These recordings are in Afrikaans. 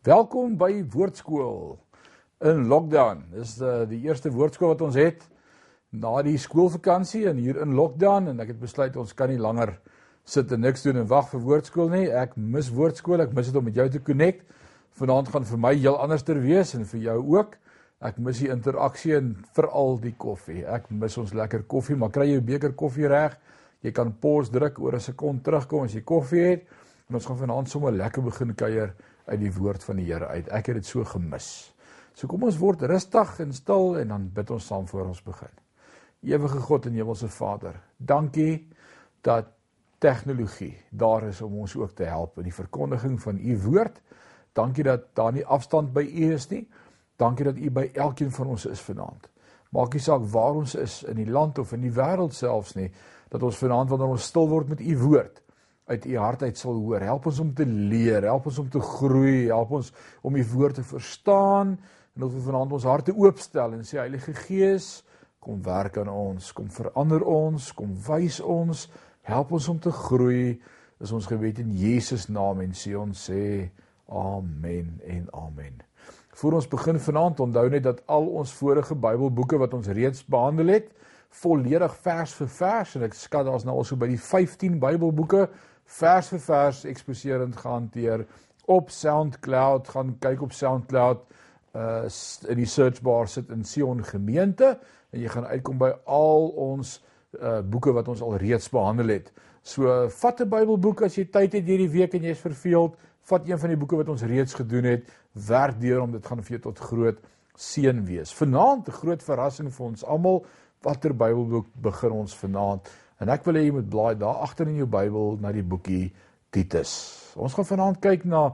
Welkom by Woordskool in lockdown. Dis uh, die eerste woordskool wat ons het na die skoolvakansie en hier in lockdown en ek het besluit ons kan nie langer sit en niks doen en wag vir woordskool nie. Ek mis woordskool. Ek mis dit om met jou te connect. Vanaand gaan vir my heel anders ter wees en vir jou ook. Ek mis die interaksie en veral die koffie. Ek mis ons lekker koffie, maar kry 'n beker koffie reg? Jy kan pause druk oor 'n sekond terugkom as jy koffie het. En ons gaan vanaand sommer lekker begin kuier uit die woord van die Here uit. Ek het dit so gemis. So kom ons word rustig en stil en dan bid ons saam voor ons begin. Ewige God en Hemelse Vader, dankie dat tegnologie daar is om ons ook te help in die verkondiging van u woord. Dankie dat daar nie afstand by u is nie. Dankie dat u by elkeen van ons is vanaand. Maak nie saak waar ons is in die land of in die wêreld selfs nie, dat ons vanaand wanneer ons stil word met u woord uit u hart uit sal hoor. Help ons om te leer, help ons om te groei, help ons om u woord te verstaan en ons vanaand ons harte oopstel en sê Heilige Gees, kom werk aan ons, kom verander ons, kom wys ons, help ons om te groei. Is ons gebed in Jesus naam en sê ons sê amen en amen. Voordat ons begin vanaand, onthou net dat al ons vorige Bybelboeke wat ons reeds behandel het, volledig vers vir vers en ek skat daar's nou al so by die 15 Bybelboeke vers vir vers eksposerend gehanteer op SoundCloud gaan kyk op SoundCloud uh in die search bar sit in Sion gemeente en jy gaan uitkom by al ons uh boeke wat ons al reeds behandel het. So vat 'n Bybelboek as jy tyd het hierdie week en jy's verveeld, vat een van die boeke wat ons reeds gedoen het, werk deur om dit gaan vir jou tot groot seën wees. Vanaand 'n groot verrassing vir ons almal. Watter Bybelboek begin ons vanaand? En ek wil hê jy moet blaai daar agter in jou Bybel na die boekie Titus. Ons gaan vanaand kyk na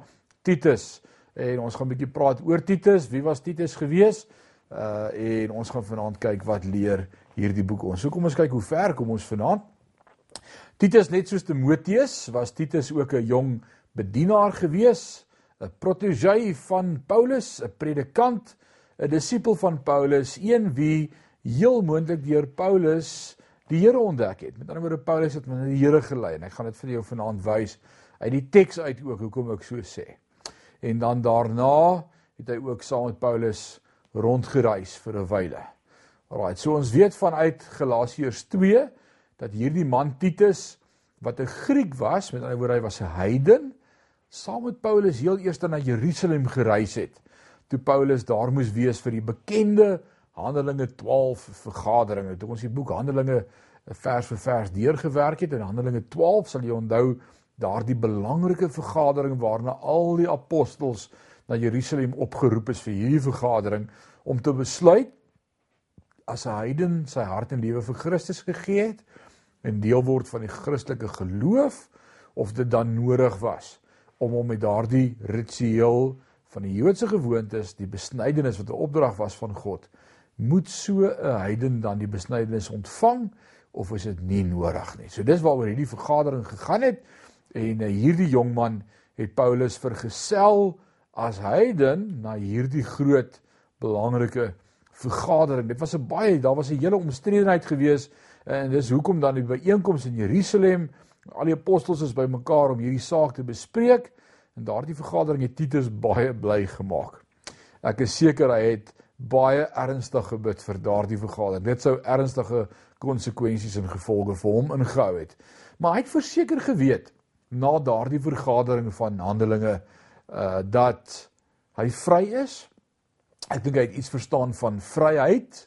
Titus en ons gaan 'n bietjie praat oor Titus. Wie was Titus gewees? Uh en ons gaan vanaand kyk wat leer hierdie boek ons. So kom ons kyk hoe ver kom ons vanaand. Titus net soos Timoteus was Titus ook 'n jong bedienaar gewees, 'n protegee van Paulus, 'n predikant, 'n disipel van Paulus, een wie heel moontlik deur Paulus die Here ontdek het. Met ander woorde Paulus het met die Here gelei en ek gaan dit vir jou vanaand wys uit die teks uit ook hoekom ek so sê. En dan daarna het hy ook saam met Paulus rondgereis vir 'n wyle. Alraai, so ons weet vanuit Galasiërs 2 dat hierdie man Titus wat 'n Griek was, met ander woorde hy was 'n heiden, saam met Paulus heel eers na Jerusalem gereis het. Toe Paulus daar moes wees vir die bekende Handelinge 12 vergaderinge. Toe ons die boek Handelinge vers vir vers deurgewerk het in Handelinge 12 sal jy onthou daardie belangrike vergadering waarna al die apostels na Jerusalem opgeroep is vir hierdie vergadering om te besluit as 'n heiden sy hart en lewe vir Christus gegee het en deel word van die Christelike geloof of dit dan nodig was om hom met daardie ritueel van die Joodse gewoontes, die besnydenis wat 'n opdrag was van God, moet so 'n heiden dan die besnydenis ontvang of is dit nie nodig nie. So dis waaroor hierdie vergadering gegaan het en uh, hierdie jong man het Paulus vergesel as heiden na hierdie groot belangrike vergadering. Dit was 'n baie, daar was 'n hele omstredenheid gewees en dis hoekom dan die byeenkoms in Jerusalem, al die apostels is bymekaar om hierdie saak te bespreek en daardie vergadering het Titus baie bly gemaak. Ek is seker hy het baie ernstig gebid vir daardie vergadering. Dit sou ernstige konsekwensies en gevolge vir hom ingehou het. Maar hy het verseker geweet na daardie vergadering van Handelinge uh dat hy vry is. Ek dink hy het iets verstaan van vryheid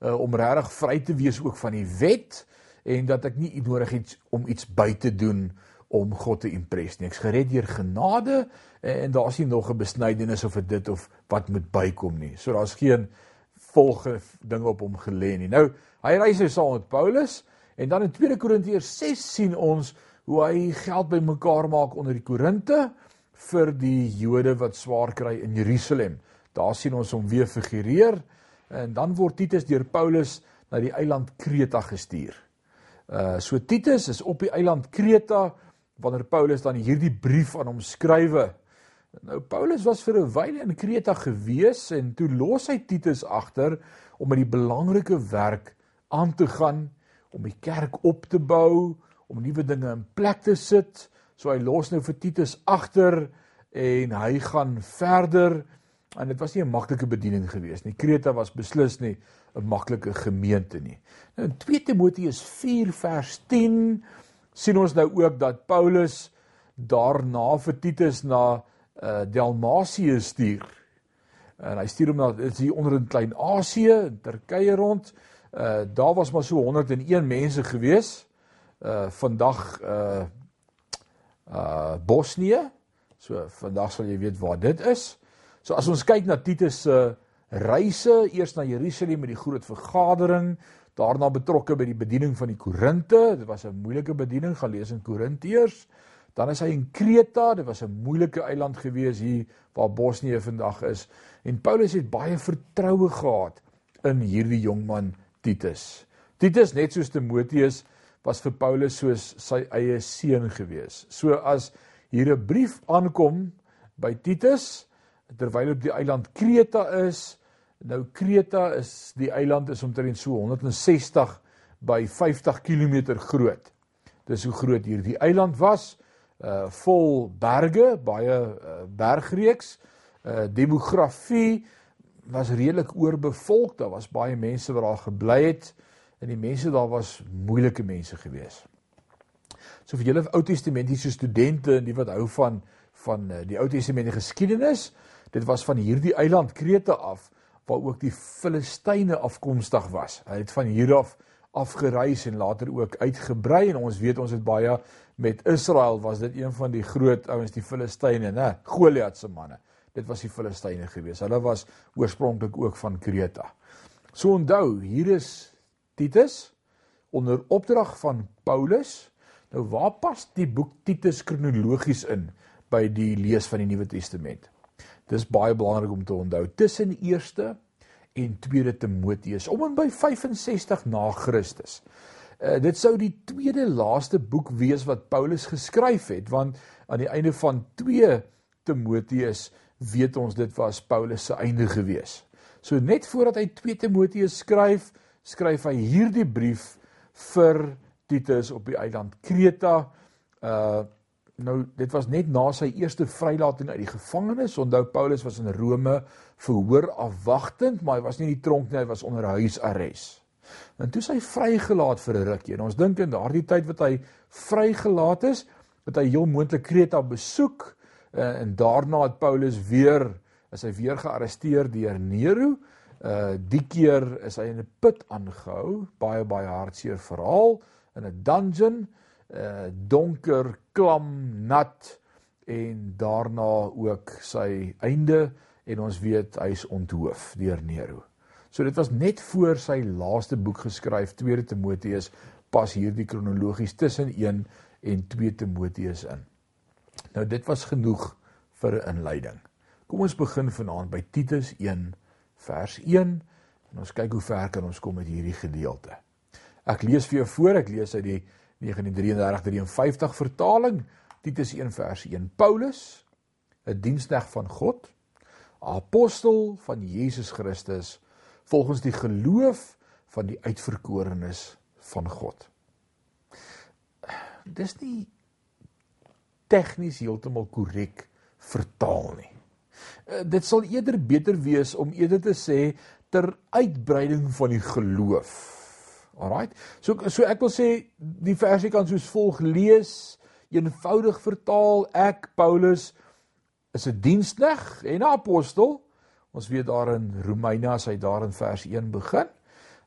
uh om regtig vry te wees ook van die wet en dat ek nie nodig het om iets by te doen om God te impress nie. Ek's gered deur genade en, en daar's nie nog 'n besnydenis of dit of wat moet bykom nie. So daar's geen volge dinge op hom gelê nie. Nou, hy reis nou saam met Paulus en dan in 2 Korintiërs 6 sien ons hoe hy geld bymekaar maak onder die Korinte vir die Jode wat swaar kry in Jerusalem. Daar sien ons hom weer figureer en dan word Titus deur Paulus na die eiland Kreta gestuur. Uh so Titus is op die eiland Kreta wanneer Paulus dan hierdie brief aan hom skrywe. Nou Paulus was vir 'n wyle in Kreta gewees en toe los hy Titus agter om met die belangrike werk aan te gaan om die kerk op te bou, om nuwe dinge in plek te sit. So hy los nou vir Titus agter en hy gaan verder en dit was nie 'n maklike bediening geweest nie. Kreta was beslis nie 'n maklike gemeente nie. Nou in 2 Timoteus 4 vers 10 sien ons nou ook dat Paulus daarna vir Titus na uh, Dalmasië stuur. En hy stuur hom na dit is hier onder in Klein-Asië, Turkye rond. Uh daar was maar so 101 mense gewees. Uh vandag uh uh Bosnië. So vandag sal jy weet waar dit is. So as ons kyk na Titus se uh, reise, eers na Jerusalem met die groot vergadering, daarna betrokke by die bediening van die Korinte. Dit was 'n moeilike bediening, gaan lees in Korintiërs. Dan is hy in Kreta, dit was 'n moeilike eiland gewees hier waar Bosnië vandag is. En Paulus het baie vertroue gehad in hierdie jong man Titus. Titus net soos Timoteus was vir Paulus soos sy eie seun gewees. So as hier 'n brief aankom by Titus terwyl op die eiland Kreta is, nou Kreta is die eiland is omtrent so 160 by 50 km groot. Dis hoe groot hierdie eiland was, uh vol berge, baie uh, bergreeks. Uh demografie was redelik oorbevolk, daar was baie mense wat daar gebly het en die mense daar was moeilike mense gewees. So vir julle Ou Testamentiese studente en die wat hou van van die Ou Testamentiese geskiedenis, dit was van hierdie eiland Krete af waar ook die Filistyne afkomstig was. Hulle het van hier af afgereis en later ook uitgebrei en ons weet ons het baie met Israel was dit een van die groot ouens die Filistyne, né? Goliat se manne. Dit was die Filistyne gewees. Hulle was oorspronklik ook van Kreta. So onthou, hier is Titus onder opdrag van Paulus. Nou waar pas die boek Titus kronologies in by die lees van die Nuwe Testament? Dis baie belangrik om te onthou tussen eerste en tweede Timoteus om en by 65 na Christus. Uh, dit sou die tweede laaste boek wees wat Paulus geskryf het want aan die einde van 2 Timoteus weet ons dit was Paulus se einde gewees. So net voordat hy 2 Timoteus skryf, skryf hy hierdie brief vir Titus op die eiland Kreta. Uh Nou dit was net na sy eerste vrylating uit die gevangenis. Onthou Paulus was in Rome verhoor afwagtend, maar hy was nie in die tronk nie, hy was onder huisarrest. En toe sy vrygelaat vir 'n rukkie. En ons dink in daardie tyd wat hy vrygelaat is, het hy heel moontlik Kreta besoek uh, en daarna het Paulus weer is hy weer gearresteer deur Nero. Uh die keer is hy in 'n put aangehou, baie baie hartseer verhaal in 'n dungeon uh donker, klam, nat en daarna ook sy einde en ons weet hy's onthoof deur Nero. So dit was net voor sy laaste boek geskryf 2 Timoteus pas hierdie kronologies tussen 1 en 2 Timoteus in. Nou dit was genoeg vir 'n inleiding. Kom ons begin vanaand by Titus 1 vers 1 en ons kyk hoe ver kan ons kom met hierdie gedeelte. Ek lees vir jou voor, ek lees uit die 1933-53 vertaling, Titus 1 vers 1. Paulus, 'n diensknegt van God, apostel van Jesus Christus, volgens die geloof van die uitverkorenes van God. Dis nie tegnies heeltemal korrek vertaal nie. Uh, dit sal eerder beter wees om eerder te sê ter uitbreiding van die geloof Alraight. So so ek wil sê die versie kan soos volg lees, eenvoudig vertaal, ek Paulus is 'n dienskneg en 'n apostel. Ons weet daar in Romeine as hy daar in vers 1 begin.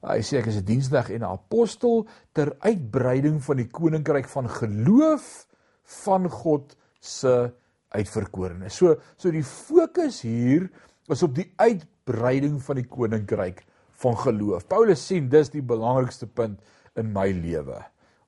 Hy sê ek is 'n dienskneg en 'n apostel ter uitbreiding van die koninkryk van geloof van God se uitverkorenes. So so die fokus hier is op die uitbreiding van die koninkryk van geloof. Paulus sien dis die belangrikste punt in my lewe.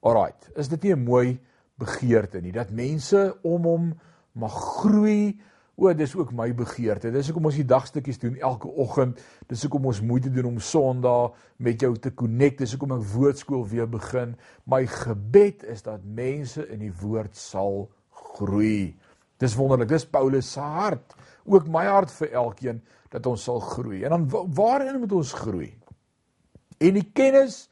Alraight, is dit nie 'n mooi begeerte nie dat mense om hom mag groei? O, dis ook my begeerte. Dis hoekom ons die dagstukkies doen elke oggend. Dis hoekom ons moeite doen om Sondag met jou te connect. Dis hoekom ek woordskool weer begin. My gebed is dat mense in die woord sal groei. Dis wonderlik. Dis Paulus se hart. Ook my hart vir elkeen dat ons sal groei. En dan waarin moet ons groei? En die kennis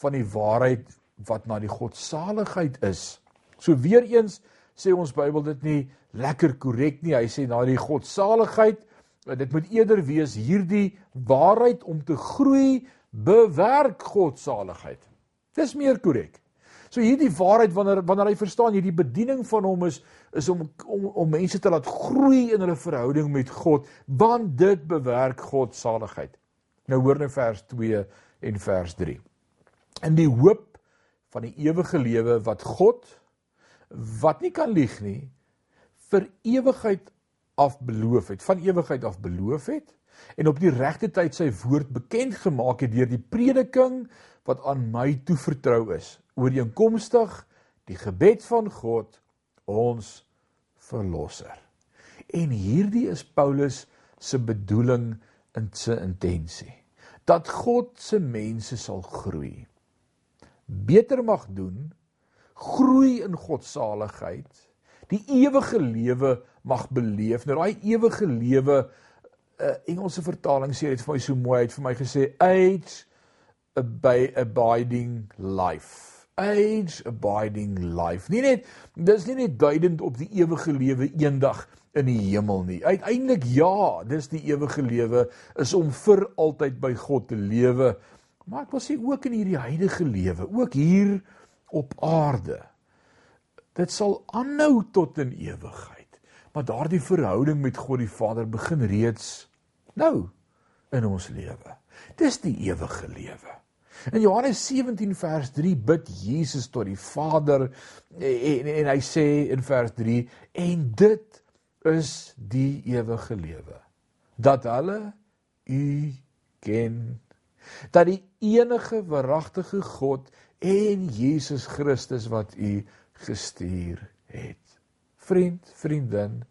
van die waarheid wat na die godsaligheid is. So weer eens sê ons Bybel dit nie lekker korrek nie. Hy sê na die godsaligheid, dit moet eerder wees hierdie waarheid om te groei bewerk godsaligheid. Dis meer korrek. So hierdie waarheid wanneer wanneer hy verstaan hierdie bediening van hom is is om om om mense te laat groei in hulle verhouding met God, want dit bewerk godsaligheid. Nou hoor nou vers 2 en vers 3. In die hoop van die ewige lewe wat God wat nie kan lieg nie vir ewigheid af beloof het, van ewigheid af beloof het en op die regte tyd sy woord bekend gemaak het deur die prediking wat aan my toevertrou is, ooreenkomstig die gebed van God ons verlosser. En hierdie is Paulus se bedoeling in sy intensie dat God se mense sal groei. Beter mag doen, groei in God se saligheid, die ewige lewe mag beleef. Nou daai ewige lewe uh, Engelse vertaling sê dit vir my so mooi uit vir my gesê age by abiding life. Age abiding life. Nie net dis nie net duidend op die ewige lewe eendag in die hemel nie. Uiteindelik ja, dis die ewige lewe is om vir altyd by God te lewe. Maar ek wil sê ook in hierdie huidige lewe, ook hier op aarde. Dit sal aanhou tot in ewigheid. Maar daardie verhouding met God die Vader begin reeds nou in ons lewe. Dis die ewige lewe. In Johannes 17 vers 3 bid Jesus tot die Vader en, en, en hy sê in vers 3 en dit is die ewige lewe dat hulle u ken dat die enige waaragtige God en Jesus Christus wat u gestuur het vriend vriendin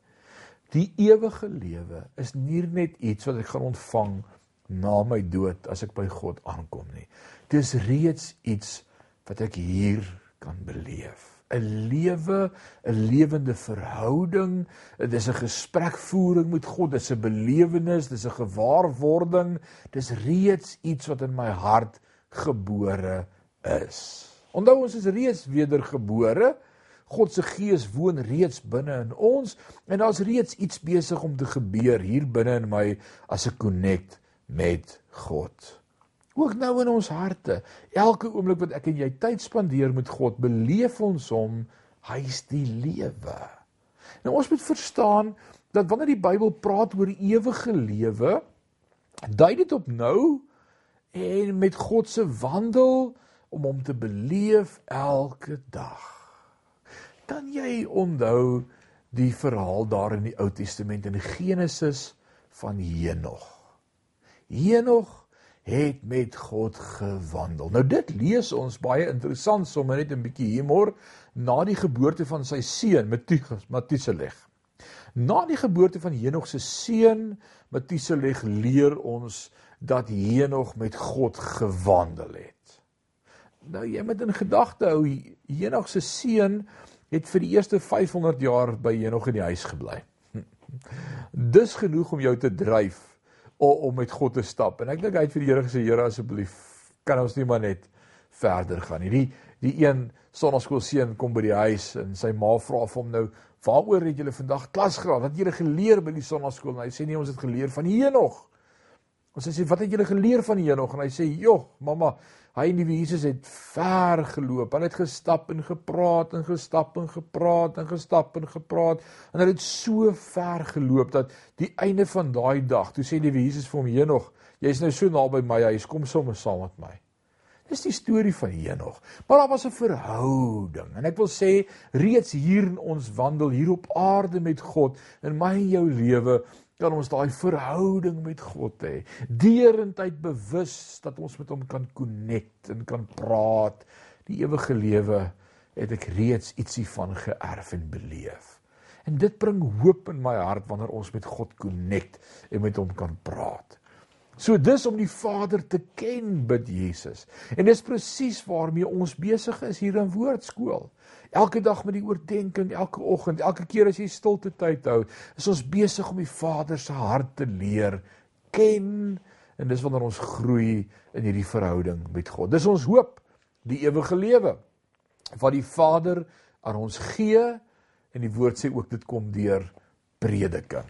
die ewige lewe is nie net iets wat ek gaan ontvang na my dood as ek by God aankom nie. Dis reeds iets wat ek hier kan beleef. 'n lewe, 'n lewende verhouding, dit is 'n gesprekvoering met God, dit is 'n belewenis, dit is 'n gewaarwording, dis reeds iets wat in my hart gebore is. Onthou ons is reeds wedergebore. God se gees woon reeds binne in ons en daar's reeds iets besig om te gebeur hier binne in my as ek connect met God. Ook nou in ons harte, elke oomblik wat ek en jy tyd spandeer met God, beleef ons hom, hy's die lewe. Nou ons moet verstaan dat wanneer die Bybel praat oor ewige lewe, dui dit op nou en met God se wandel om hom te beleef elke dag. Kan jy onthou die verhaal daar in die Ou Testament in Genesis van Henog? Henog het met God gewandel. Nou dit lees ons baie interessant sommer net 'n bietjie humor na die geboorte van sy seun Matuselech. Na die geboorte van Henog se seun Matuselech leer ons dat Henog met God gewandel het. Nou jy moet in gedagte hou Henog se seun het vir die eerste 500 jaar by Henog in die huis gebly. Dis genoeg om jou te dryf om met God te stap. En ek dink hy het vir die Here gesê, Here asseblief, kan ons nie maar net verder gaan nie. Die die een sonnaskoolseun kom by die huis en sy ma vra vir hom nou, "Waaroor het julle vandag klas gehad? Wat het julle geleer by die sonnaskool?" En hy sê, "Nee, ons het geleer van Henog." Ons sê, "Wat het julle geleer van Henog?" En hy sê, "Joh, mamma, Hy en die Jesus het ver geloop. Hulle het gestap en gepraat en gestap en gepraat en gestap en gepraat en hulle het so ver geloop dat die einde van daai dag, toe sê die Jesus vir hom: "Henog, jy's nou so naby my huis, kom sommer saam met my." Dis die storie van Henog. Maar daar was 'n verhouding en ek wil sê reeds hier in ons wandel hier op aarde met God in my en jou lewe kan ons daai verhouding met God hê. Deurentyd bewus dat ons met hom kan connect en kan praat. Die ewige lewe het ek reeds ietsie van geërf en beleef. En dit bring hoop in my hart wanneer ons met God connect en met hom kan praat. So dis om die Vader te ken bid Jesus. En dis presies waarmee ons besig is hier in Woordskool. Elke dag met die oordeenking, elke oggend, elke keer as jy stilte tyd hou, is ons besig om die Vader se hart te leer ken en dis wanneer ons groei in hierdie verhouding met God. Dis ons hoop, die ewige lewe wat die Vader aan ons gee en die woord sê ook dit kom deur prediking.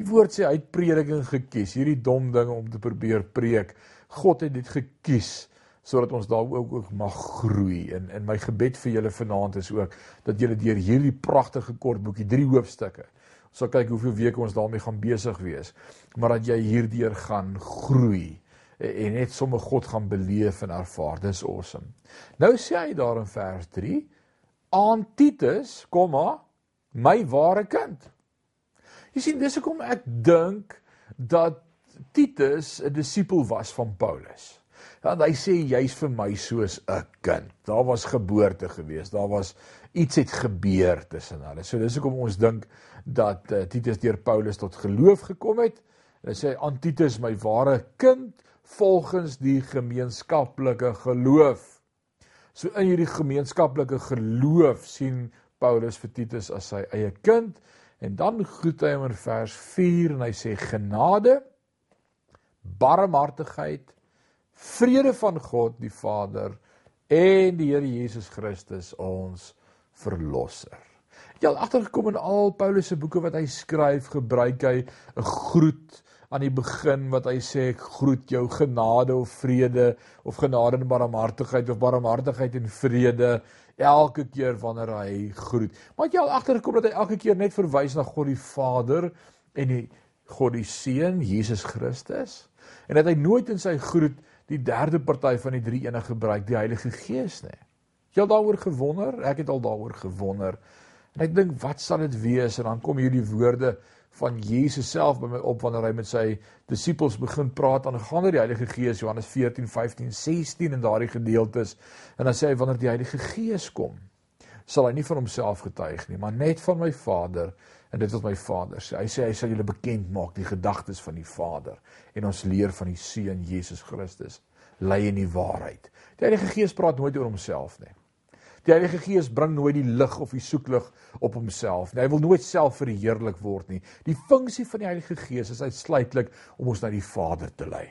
Die woord sê hy het prediking gekies, hierdie dom dinge om te probeer preek. God het dit gekies sodat ons daar ook ook mag groei. En in my gebed vir julle vanaand is ook dat julle deur hierdie pragtige kort boekie, drie hoofstukke, ons sal kyk hoeveel weke ons daarmee gaan besig wees, maar dat jy hierdeur gaan groei en net sommer God gaan beleef en ervaar. Dis awesome. Nou sê hy daar in vers 3 aan Titus, komma, my ware kind. Jy sien dis hoekom ek dink dat Titus 'n disipel was van Paulus. Want hy sê jy's vir my soos 'n kind. Daar was geboorte gewees. Daar was iets het gebeur tussen hulle. So dis hoekom ons dink dat uh, Titus deur Paulus tot geloof gekom het. Hy sê aan Titus my ware kind volgens die gemeenskaplike geloof. So in hierdie gemeenskaplike geloof sien Paulus vir Titus as sy eie kind en dan groet hy hom in vers 4 en hy sê genade barmhartigheid vrede van God die Vader en die Here Jesus Christus ons verlosser. Jy al agtergekom in al Paulus se boeke wat hy skryf, gebruik hy 'n groet aan die begin wat hy sê ek groet jou genade of vrede of genade en barmhartigheid of barmhartigheid en vrede elke keer wanneer hy groet. Maar jy al agtergekom dat hy elke keer net verwys na God die Vader en die God die Seun Jesus Christus en dat hy nooit in sy groet die derde party van die drie enige gebruik die Heilige Gees nie. Jy al daaroor gewonder? Ek het al daaroor gewonder. En ek dink wat sal dit wees en dan kom hierdie woorde van Jesus self by my op wanneer hy met sy disippels begin praat aangaande die Heilige Gees Johannes 14, 15, 16 in daardie gedeeltes. En dan sê hy wanneer die Heilige Gees kom sal hy nie van homself getuig nie maar net van my Vader en dit wat my Vader sê. Hy sê hy sal julle bekend maak die gedagtes van die Vader en ons leer van die Seun Jesus Christus. Lei in die waarheid. Die Heilige Gees praat nooit oor homself nie Die Heilige Gees bring nooit die lig of die soeklig op homself nie. Hy wil nooit self verheerlik word nie. Die funksie van die Heilige Gees is uitsluitlik om ons na die Vader te lei.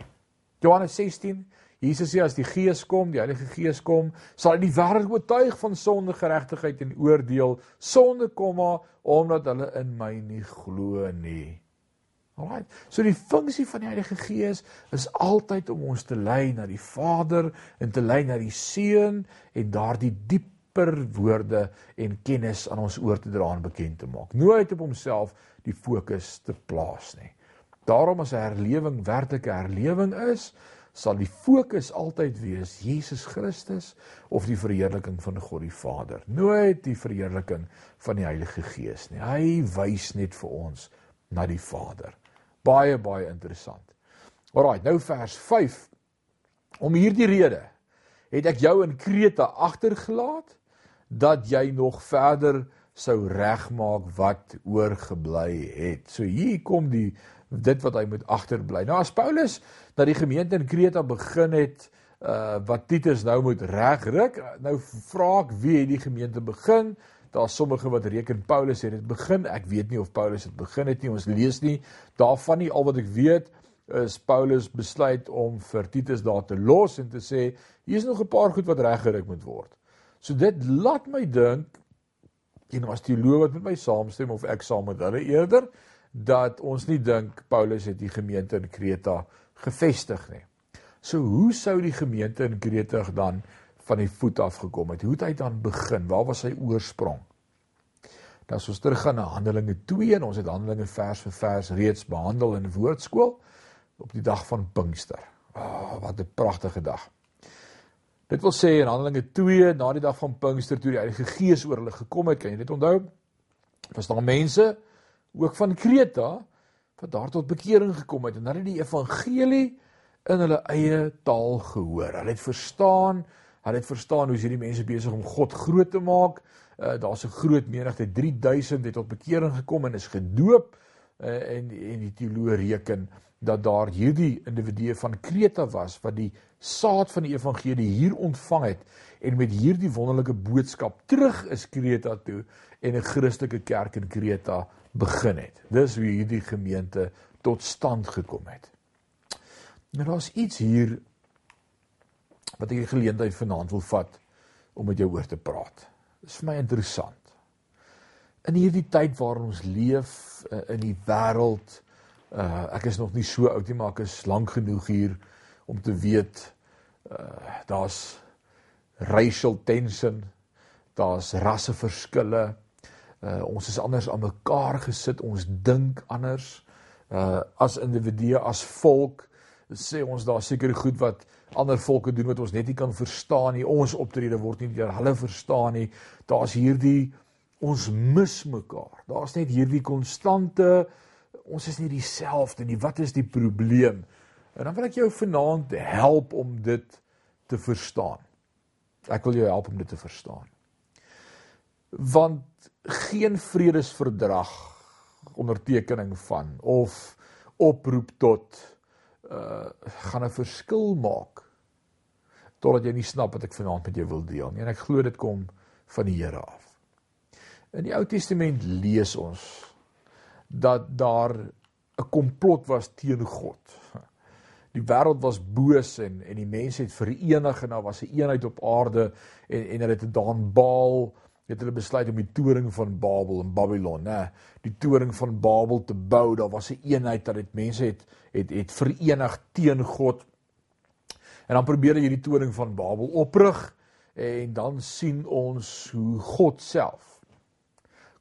Johannes 16 Jesus sê as die Gees kom, die Heilige Gees kom, sal hy die wêreld oortuig van sonde, geregtigheid en oordeel. Sonde kom maar omdat hulle in my nie glo nie. Alraai. So die funksie van die Heilige Gees is altyd om ons te lei na die Vader en te lei na die Seun en daardie diep dieper woorde en kennis aan ons oor te dra en bekend te maak. Nooit op homself die fokus te plaas nie. Daarom as 'n herlewing werklike herlewing is, sal die fokus altyd wees Jesus Christus of die verheerliking van God die Vader. Nooit die verheerliking van die Heilige Gees nie. Hy wys net vir ons na die Vader. Baie baie interessant. Alraai, nou vers 5. Om hierdie rede het ek jou in Kreta agtergelaat dat jy nog verder sou regmaak wat oorgebly het. So hier kom die dit wat hy moet agterbly. Nou as Paulus dat die gemeente in Kreta begin het uh wat Titus nou moet regryk, nou vra ek wie het die gemeente begin? Daar's sommige wat reken Paulus het dit begin. Ek weet nie of Paulus dit begin het nie. Ons lees nie daarvan nie. Al wat ek weet is Paulus besluit om vir Titus daar te los en te sê hier is nog 'n paar goed wat reggeryk moet word. So dit laat my dink en as teoloog wat met my saamstem of ek saam met hulle eerder dat ons nie dink Paulus het die gemeente in Kreta gevestig nie. So hoe sou die gemeente in Kreta dan van die voet af gekom het? Hoe het hy dan begin? Waar was sy oorsprong? Dan as ons teruggaan na Handelinge 2 en ons het Handelinge vers vir vers reeds behandel in woordskool op die dag van Pinkster. Ah, oh, wat 'n pragtige dag. Dit wil sê in Handelinge 2 na die dag van Pinkster toe die Heilige Gees oor hulle gekom het, kan jy dit onthou? Was daar mense ook van Kreta wat daar tot bekering gekom het en hulle het die evangelie in hulle eie taal gehoor. Hulle het verstaan, hulle het verstaan hoe hierdie mense besig om God groot te maak. Uh, Daar's 'n groot menigte, 3000 het tot bekering gekom en is gedoop uh, en en die teoloë reken dat daar hierdie individue van Kreta was wat die saad van die evangelie hier ontvang het en met hierdie wonderlike boodskap terug is Kreta toe en 'n Christelike kerk in Kreta begin het. Dis hoe hierdie gemeente tot stand gekom het. Nou, daar's iets hier wat ek die geleentheid vanaand wil vat om met jou oor te praat. Dit is vir my interessant. In hierdie tyd waarin ons leef uh, in die wêreld uh ek is nog nie so oud nie maar ek is lank genoeg hier om te weet uh daar's racial tension daar's rasseverskille uh ons is anders aan mekaar gesit ons dink anders. Uh as individue as volk sê ons daar seker goed wat ander volke doen wat ons net nie kan verstaan nie. Ons optrede word nie deur hulle verstaan nie. Daar's hierdie ons mis mekaar. Daar's net hierdie konstante ons is nie dieselfde nie. Wat is die probleem? En dan wil ek jou vanaand help om dit te verstaan. Ek wil jou help om dit te verstaan. Want geen vredesverdrag ondertekening van of oproep tot uh gaan 'n verskil maak totdat jy nie snap wat ek vanaand met jou wil deel nie. En ek glo dit kom van die Here af. In die Ou Testament lees ons dat daar 'n komplot was teen God. Die wêreld was boos en en die mense het verenig en daar was 'n een eenheid op aarde en en hulle het te daan Baal het hulle besluit om die toring van Babel in Babylon, nê, die toring van Babel te bou. Daar was 'n een eenheid dat dit mense het het het verenig teen God. En dan probeer hulle hierdie toring van Babel oprig en dan sien ons hoe God self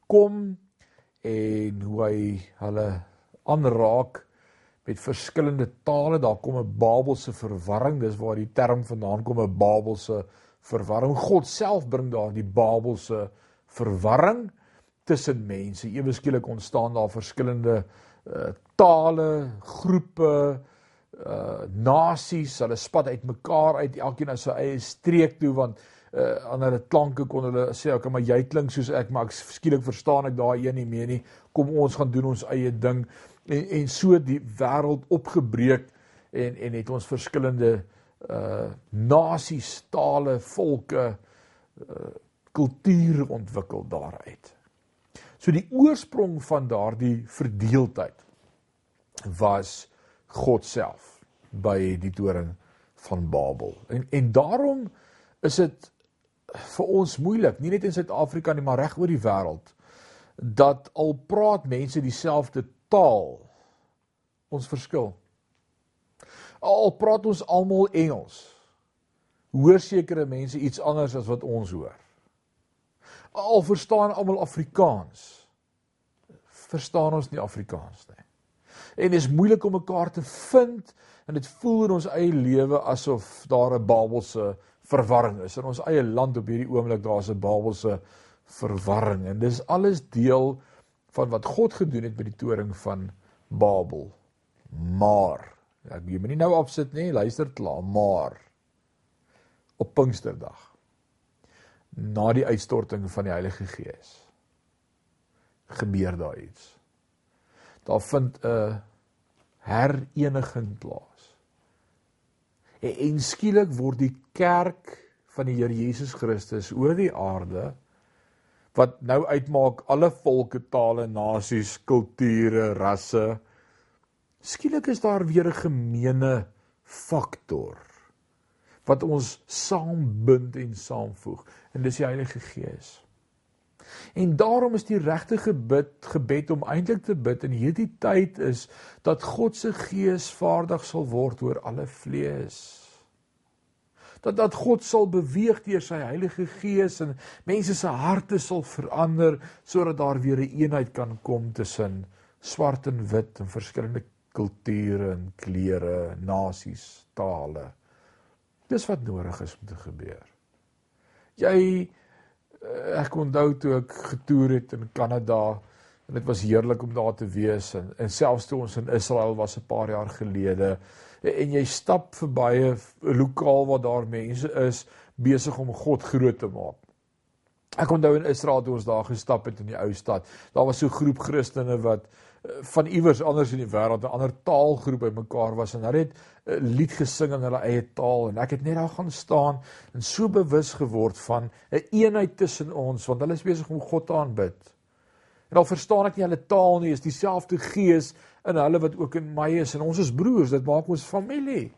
kom en hoe hy hulle aanraak met verskillende tale. Daar kom 'n Babelse verwarring. Dis waar die term vandaan kom, 'n Babelse verwarring. God self bring daar die Babelse verwarring tussen mense. Ewe skielik ontstaan daar verskillende uh, tale, groepe, uh nasies. Hulle spat uitmekaar uit, elkeen na sy eie streek toe want uh ander klanke kon hulle sê okay maar jy klink soos ek maar ek skielik verstaan ek daai een nie meer nie. Kom ons gaan doen ons eie ding. En en so die wêreld opgebreek en en het ons verskillende uh nasies tale volke uh kulture ontwikkel daaruit. So die oorsprong van daardie verdeeldheid was God self by die toring van Babel. En en daarom is dit vir ons moeilik, nie net in Suid-Afrika nie, maar reg oor die wêreld, dat al praat mense dieselfde taal, ons verskil. Al praat ons almal Engels, hoor sekere mense iets anders as wat ons hoor. Al verstaan almal Afrikaans, verstaan ons nie Afrikaans nie. En dit is moeilik om mekaar te vind en dit voel in ons eie lewe asof daar 'n Babelse verwarring is. In ons eie land op hierdie oomblik daar's 'n Babelse verwarring en dis alles deel van wat God gedoen het met die toring van Babel. Maar ek jy moet nie nou opsit nie, luister klaar, maar op Pinksterdag na die uitstorting van die Heilige Gees gebeur daar iets. Daar vind 'n hereniging plaas. En, en skielik word die kerk van die Here Jesus Christus oor die aarde wat nou uitmaak alle volke, tale, nasies, kulture, rasse. Skielik is daar weer 'n gemeene faktor wat ons saambind en saamvoeg en dis die Heilige Gees. En daarom is die regte gebed gebed om eintlik te bid in hierdie tyd is dat God se gees vaardig sal word oor alle vlees. Dat dat God sal beweeg deur sy Heilige Gees en mense se harte sal verander sodat daar weer 'n een eenheid kan kom tussen swart en wit en verskillende kulture en kleure, nasies, tale. Dis wat nodig is om te gebeur. Jy ek onthou toe ek getoer het in Kanada en dit was heerlik om daar te wees en, en selfs toe ons in Israel was 'n paar jaar gelede en jy stap verby 'n lokaal waar daar mense is besig om God groot te maak. Ek onthou in Israel toe ons daar gestap het in die ou stad, daar was so 'n groep Christene wat van iewers anders in die wêreld 'n ander taalgroep bymekaar was en hulle het 'n lied gesing in hulle eie taal en ek het net daar gaan staan en so bewus geword van 'n een eenheid tussen ons want hulle is besig om God te aanbid. En al verstaan ek nie hulle taal nie, is dieselfde gees in hulle wat ook in my is en ons is broers, dit maak ons familie.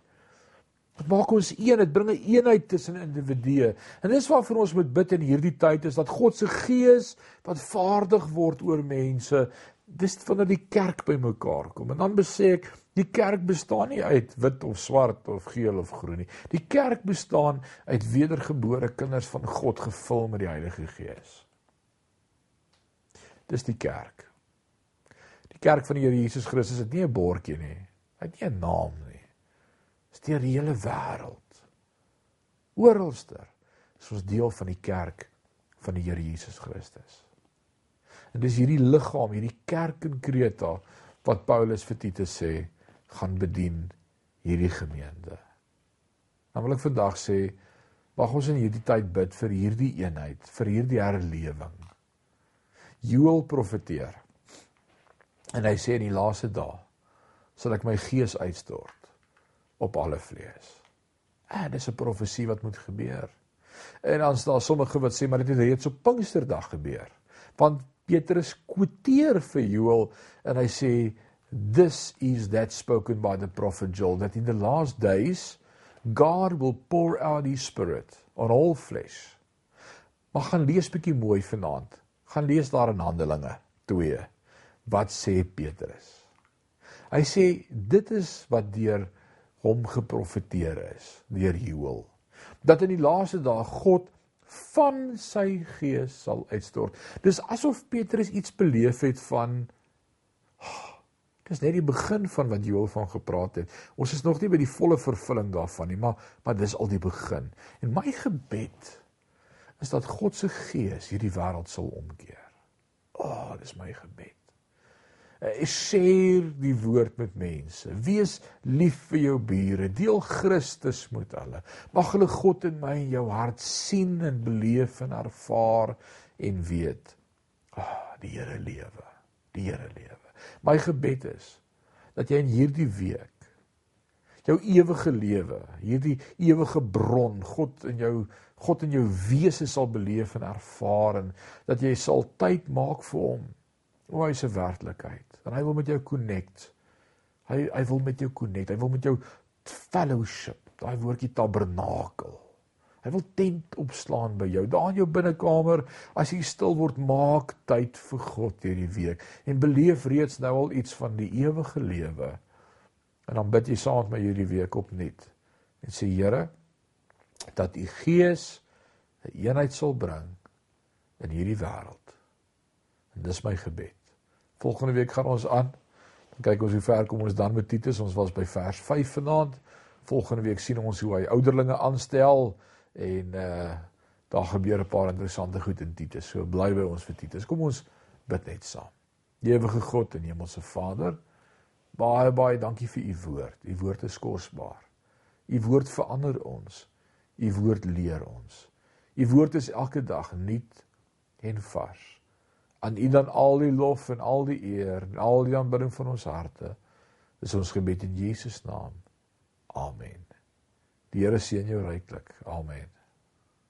Dit maak ons een, dit bring 'n een eenheid tussen individue. En dis waarvoor ons moet bid in hierdie tyd is dat God se gees wat vaardig word oor mense, dis wanneer die kerk bymekaar kom. En dan besê ek, die kerk bestaan nie uit wit of swart of geel of groen nie. Die kerk bestaan uit wedergebore kinders van God gevul met die Heilige Gees. Dis die kerk. Die kerk van die Here Jesus Christus het nie 'n bordjie nie. Hy het nie 'n naam nie deur die hele wêreld. Oralster is ons deel van die kerk van die Here Jesus Christus. En dis hierdie liggaam, hierdie kerk in Kreta wat Paulus vir Titus sê gaan bedien hierdie gemeente. Dan wil ek vandag sê mag ons in hierdie tyd bid vir hierdie eenheid, vir hierdie herlewing. Joel profeteer. En hy sê in die laaste dae sal ek my gees uitstort op alle vlees. En dis 'n profesie wat moet gebeur. En dan is daar sommige wat sê maar dit het reeds op Pinksterdag gebeur. Want Petrus quoteer vir Joel en hy sê this is that spoken by the prophet Joel that in the last days God will pour out his spirit on all flesh. Maar gaan lees bietjie mooi vanaand. Gaan lees daar in Handelinge 2. Wat sê Petrus? Hy sê dit is wat deur hom geprofeteer is deur Joël dat in die laaste dae God van sy gees sal uitstort. Dis asof Petrus iets beleef het van oh, dis net die begin van wat Joël van gepraat het. Ons is nog nie by die volle vervulling daarvan nie, maar maar dis al die begin. En my gebed is dat God se gees hierdie wêreld sal omkeer. O, oh, dis my gebed. Eh, share die woord met mense. Wees lief vir jou bure. Deel Christus met hulle. Mag hulle God in my en jou hart sien en beleef en ervaar en weet. Ah, oh, die Here lewe. Die Here lewe. My gebed is dat jy in hierdie week jou ewige lewe, hierdie ewige bron, God in jou God in jou wese sal beleef en ervaar en dat jy sal tyd maak vir hom. O, hy se werklikheid en hy wil met jou connect. Hy hy wil met jou connect. Hy wil met jou fellowship. Daai woordjie tabernakel. Hy wil tent opslaan by jou. Daar in jou binnekamer, as jy stil word, maak tyd vir God hierdie week en beleef reeds nou al iets van die ewige lewe. En dan bid jy saam met my hierdie week opnuut en sê Here dat u Gees 'n eenheid sal bring in hierdie wêreld. En dis my gebed. Volgende week gaan ons aan. Dan kyk ons hoe ver kom ons dan met Titus. Ons was by vers 5 vanaand. Volgende week sien ons hoe hy ouderlinge aanstel en uh daar gebeur 'n paar interessante goed in Titus. So bly by ons vir Titus. Kom ons bid net saam. Ewige God en Hemelse Vader, baie baie dankie vir u woord. U woord is kosbaar. U woord verander ons. U woord leer ons. U woord is elke dag nuut en vars aan U dan al die lof en al die eer en al die aanbidding van ons harte. Dis ons gebed in Jesus naam. Amen. Die Here seën jou ryklik. Amen.